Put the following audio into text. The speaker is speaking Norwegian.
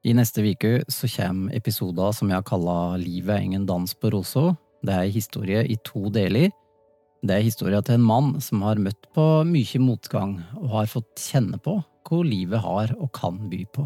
I neste uke så kommer episoder som jeg har kalla Livet er ingen dans på rosa. Det er en historie i to deler. Det er historia til en mann som har møtt på mye motgang, og har fått kjenne på hvor livet har og kan by på.